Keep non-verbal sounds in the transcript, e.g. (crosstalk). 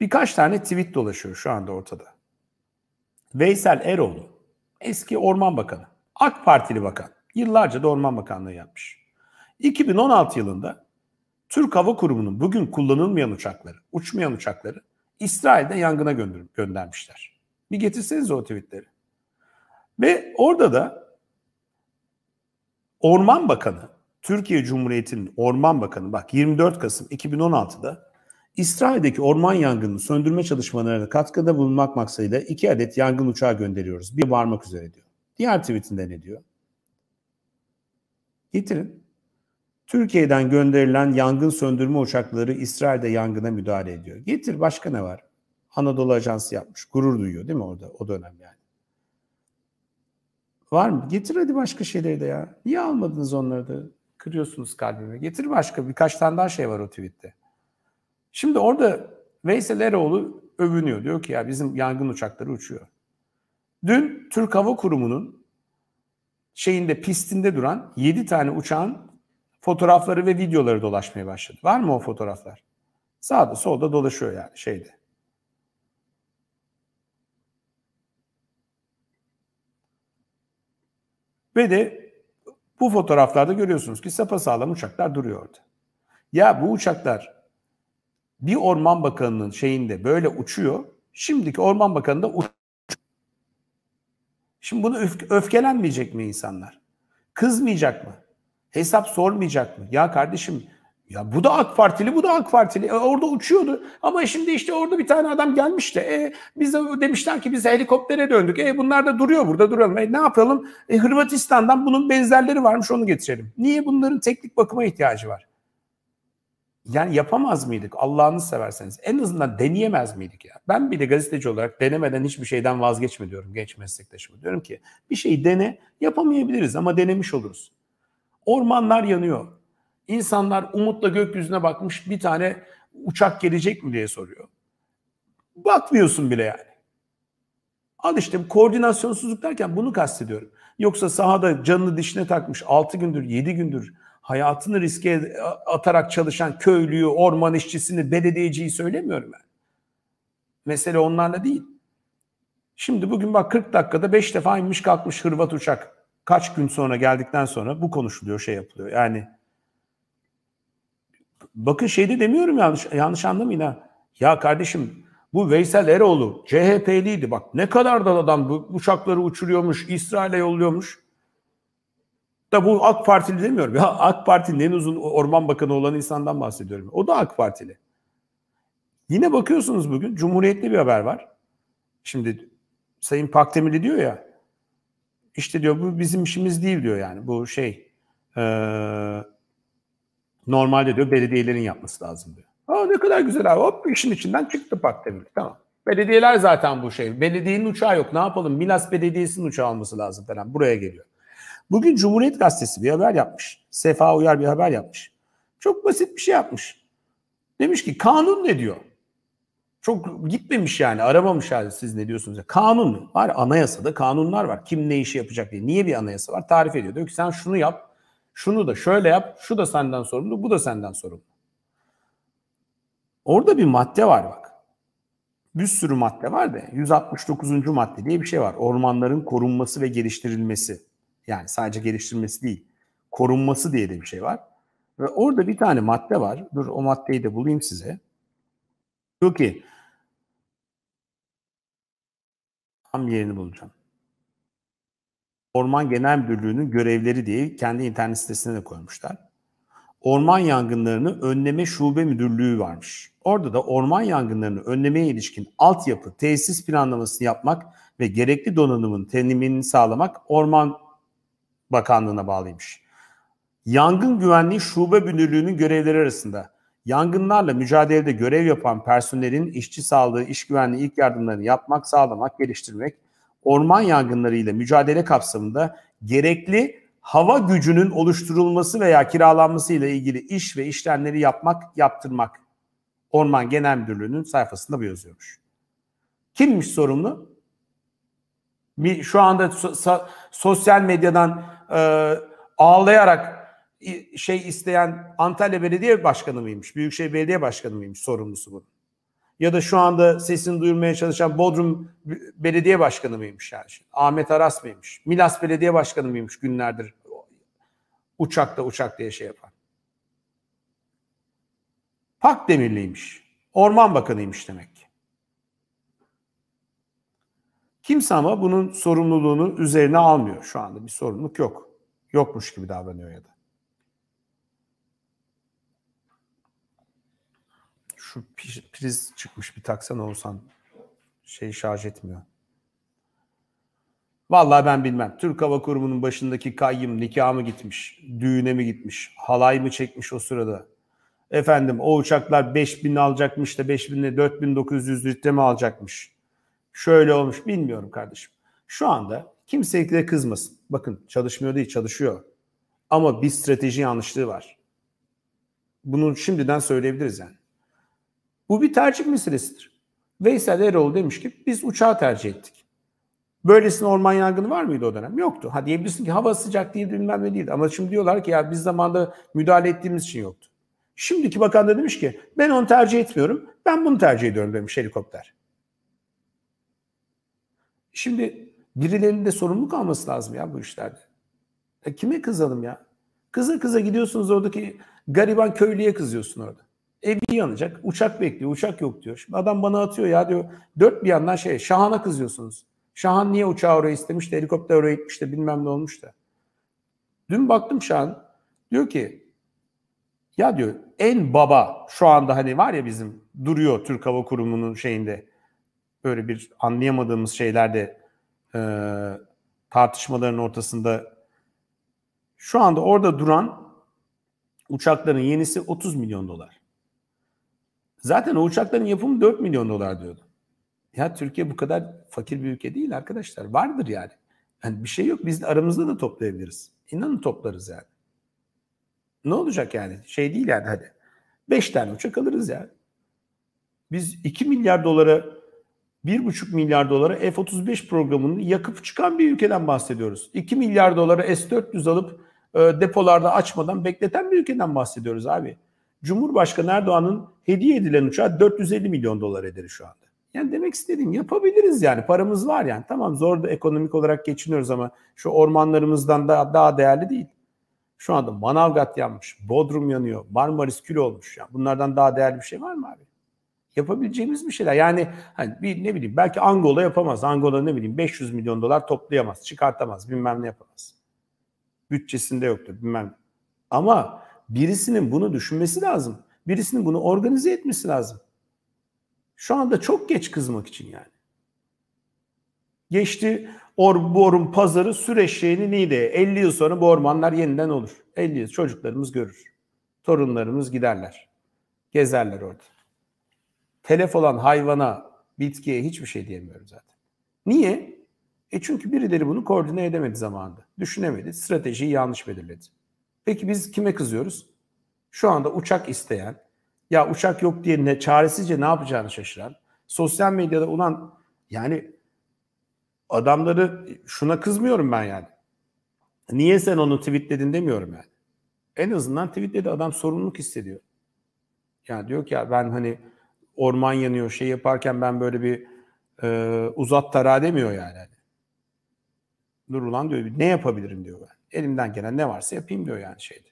Birkaç tane tweet dolaşıyor şu anda ortada. Veysel Eroğlu, eski Orman Bakanı, AK Partili bakan, yıllarca da Orman Bakanlığı yapmış. 2016 yılında Türk Hava Kurumu'nun bugün kullanılmayan uçakları, uçmayan uçakları İsrail'de yangına gönder göndermişler. Bir getirseniz o tweetleri. Ve orada da Orman Bakanı, Türkiye Cumhuriyeti'nin Orman Bakanı bak 24 Kasım 2016'da İsrail'deki orman yangını söndürme çalışmalarına katkıda bulunmak maksadıyla iki adet yangın uçağı gönderiyoruz. Bir varmak üzere diyor. Diğer tweetinde ne diyor? Getirin. Türkiye'den gönderilen yangın söndürme uçakları İsrail'de yangına müdahale ediyor. Getir başka ne var? Anadolu Ajansı yapmış. Gurur duyuyor değil mi orada o dönem yani. Var mı? Getir hadi başka şeyleri de ya. Niye almadınız onları da? Kırıyorsunuz kalbimi. Getir başka. Birkaç tane daha şey var o tweette. Şimdi orada Veysel Eroğlu övünüyor. Diyor ki ya bizim yangın uçakları uçuyor. Dün Türk Hava Kurumu'nun şeyinde pistinde duran 7 tane uçağın fotoğrafları ve videoları dolaşmaya başladı. Var mı o fotoğraflar? Sağda solda dolaşıyor yani şeyde. Ve de bu fotoğraflarda görüyorsunuz ki sapasağlam uçaklar duruyor orada. Ya bu uçaklar bir orman bakanının şeyinde böyle uçuyor. Şimdiki orman bakanı da uç. Şimdi bunu öf- öfkelenmeyecek mi insanlar? Kızmayacak mı? Hesap sormayacak mı? Ya kardeşim ya bu da AK Partili, bu da AK Partili. E, orada uçuyordu. Ama şimdi işte orada bir tane adam gelmiş de e, bize demişler ki biz helikoptere döndük. E bunlar da duruyor burada duralım. E ne yapalım? E, Hırvatistan'dan bunun benzerleri varmış onu getirelim. Niye bunların teknik bakıma ihtiyacı var? Yani yapamaz mıydık Allah'ını severseniz? En azından deneyemez miydik ya? Ben bile gazeteci olarak denemeden hiçbir şeyden vazgeçme diyorum genç meslektaşıma. Diyorum ki bir şeyi dene yapamayabiliriz ama denemiş oluruz. Ormanlar yanıyor. İnsanlar umutla gökyüzüne bakmış bir tane uçak gelecek mi diye soruyor. Bakmıyorsun bile yani. Al işte koordinasyonsuzluk derken bunu kastediyorum. Yoksa sahada canını dişine takmış 6 gündür 7 gündür hayatını riske atarak çalışan köylüyü, orman işçisini, belediyeciyi söylemiyorum ben. Mesele onlarla değil. Şimdi bugün bak 40 dakikada 5 defa inmiş kalkmış Hırvat uçak. Kaç gün sonra geldikten sonra bu konuşuluyor, şey yapılıyor. Yani bakın şeyde demiyorum yanlış yanlış anlamayın ha. Ya kardeşim bu Veysel Eroğlu CHP'liydi bak ne kadar da adam bu uçakları uçuruyormuş, İsrail'e yolluyormuş. Da bu AK Partili demiyorum. Ya (laughs) AK Parti'nin en uzun orman bakanı olan insandan bahsediyorum. O da AK Partili. Yine bakıyorsunuz bugün Cumhuriyetli bir haber var. Şimdi Sayın Pakdemirli diyor ya işte diyor bu bizim işimiz değil diyor yani. Bu şey e, normalde diyor belediyelerin yapması lazım diyor. Aa ne kadar güzel abi. Hop işin içinden çıktı Pakdemirli. Tamam. Belediyeler zaten bu şey. Belediyenin uçağı yok. Ne yapalım? Milas Belediyesi'nin uçağı alması lazım falan. Buraya geliyor. Bugün Cumhuriyet Gazetesi bir haber yapmış. Sefa Uyar bir haber yapmış. Çok basit bir şey yapmış. Demiş ki kanun ne diyor? Çok gitmemiş yani aramamış yani siz ne diyorsunuz. Kanun var anayasada kanunlar var. Kim ne işi yapacak diye. Niye bir anayasa var? Tarif ediyor. Diyor ki sen şunu yap, şunu da şöyle yap, şu da senden sorumlu, bu da senden sorumlu. Orada bir madde var bak. Bir sürü madde var da 169. madde diye bir şey var. Ormanların korunması ve geliştirilmesi. Yani sadece geliştirmesi değil, korunması diye de bir şey var. Ve orada bir tane madde var. Dur o maddeyi de bulayım size. Diyor ki tam yerini bulacağım. Orman Genel Müdürlüğü'nün görevleri diye kendi internet sitesine de koymuşlar. Orman yangınlarını önleme şube müdürlüğü varmış. Orada da orman yangınlarını önlemeye ilişkin altyapı, tesis planlamasını yapmak ve gerekli donanımın teminini sağlamak Orman Bakanlığı'na bağlıymış. Yangın Güvenliği Şube Müdürlüğü'nün görevleri arasında yangınlarla mücadelede görev yapan personelin işçi sağlığı, iş güvenliği ilk yardımlarını yapmak, sağlamak, geliştirmek, orman yangınlarıyla mücadele kapsamında gerekli hava gücünün oluşturulması veya kiralanması ile ilgili iş ve işlemleri yapmak, yaptırmak. Orman Genel Müdürlüğü'nün sayfasında bu yazıyormuş. Kimmiş sorumlu? Şu anda so- sosyal medyadan e, ağlayarak şey isteyen Antalya Belediye Başkanı mıymış? Büyükşehir Belediye Başkanı mıymış sorumlusu bunun? Ya da şu anda sesini duyurmaya çalışan Bodrum Belediye Başkanı mıymış yani? Ahmet Aras mıymış? Milas Belediye Başkanı mıymış günlerdir uçakta uçak diye şey yapan? Pak Demirliymiş. Orman Bakanıymış demek ki. Kimse ama bunun sorumluluğunu üzerine almıyor şu anda. Bir sorumluluk yok. Yokmuş gibi davranıyor ya da. Şu priz çıkmış bir taksan olsan şey şarj etmiyor. Vallahi ben bilmem. Türk Hava Kurumu'nun başındaki kayyım nikah mı gitmiş, düğüne mi gitmiş, halay mı çekmiş o sırada? Efendim o uçaklar 5000 alacakmış da 5000'le 4900 litre mi alacakmış? Şöyle olmuş bilmiyorum kardeşim. Şu anda kimse de kızmasın. Bakın çalışmıyor değil çalışıyor. Ama bir strateji yanlışlığı var. Bunu şimdiden söyleyebiliriz yani. Bu bir tercih meselesidir. Veysel Eroğlu demiş ki biz uçağı tercih ettik. Böylesine orman yangını var mıydı o dönem? Yoktu. Ha diyebilirsin ki hava sıcak değil bilmem ne değil. Ama şimdi diyorlar ki ya biz zamanda müdahale ettiğimiz için yoktu. Şimdiki bakan da demiş ki ben onu tercih etmiyorum. Ben bunu tercih ediyorum demiş helikopter. Şimdi birilerinin de sorumluluk alması lazım ya bu işlerde. E kime kızalım ya? Kıza kıza gidiyorsunuz oradaki gariban köylüye kızıyorsun orada. Evi yanacak, uçak bekliyor, uçak yok diyor. Şimdi adam bana atıyor ya diyor. Dört bir yandan şey, Şahan'a kızıyorsunuz. Şahan niye uçağı oraya istemiş de helikopter oraya gitmiş de bilmem ne olmuş da. Dün baktım Şahan, diyor ki ya diyor en baba şu anda hani var ya bizim duruyor Türk Hava Kurumu'nun şeyinde böyle bir anlayamadığımız şeylerde e, tartışmaların ortasında şu anda orada duran uçakların yenisi 30 milyon dolar. Zaten o uçakların yapımı 4 milyon dolar diyordu. Ya Türkiye bu kadar fakir bir ülke değil arkadaşlar. Vardır yani. Yani bir şey yok. Biz de aramızda da toplayabiliriz. İnanın toplarız yani. Ne olacak yani? Şey değil yani hadi. 5 tane uçak alırız yani. Biz 2 milyar dolara 1,5 milyar dolara F-35 programını yakıp çıkan bir ülkeden bahsediyoruz. 2 milyar dolara S-400 alıp e, depolarda açmadan bekleten bir ülkeden bahsediyoruz abi. Cumhurbaşkanı Erdoğan'ın hediye edilen uçağı 450 milyon dolar eder şu anda. Yani demek istediğim yapabiliriz yani paramız var yani. Tamam zor da ekonomik olarak geçiniyoruz ama şu ormanlarımızdan da daha değerli değil. Şu anda Manavgat yanmış, Bodrum yanıyor, Marmaris kül olmuş. Yani bunlardan daha değerli bir şey var mı abi? Yapabileceğimiz bir şeyler. Yani hani bir ne bileyim belki Angola yapamaz. Angola ne bileyim 500 milyon dolar toplayamaz, çıkartamaz, bilmem ne yapamaz. Bütçesinde yoktur bilmem. Ama birisinin bunu düşünmesi lazım. Birisinin bunu organize etmesi lazım. Şu anda çok geç kızmak için yani. Geçti or, bu orun pazarı süreçliğini neydi? 50 yıl sonra bu ormanlar yeniden olur. 50 yıl çocuklarımız görür. Torunlarımız giderler. Gezerler orada. Telef olan hayvana, bitkiye hiçbir şey diyemiyorum zaten. Niye? E çünkü birileri bunu koordine edemedi zamanında. Düşünemedi. Stratejiyi yanlış belirledi. Peki biz kime kızıyoruz? Şu anda uçak isteyen, ya uçak yok diye ne çaresizce ne yapacağını şaşıran, sosyal medyada ulan yani adamları şuna kızmıyorum ben yani. Niye sen onu tweetledin demiyorum yani. En azından tweetledi adam sorumluluk hissediyor. Yani diyor ki ya ben hani orman yanıyor şey yaparken ben böyle bir e, uzat tara demiyor yani. Dur ulan diyor ne yapabilirim diyor ben. Elimden gelen ne varsa yapayım diyor yani şeyde.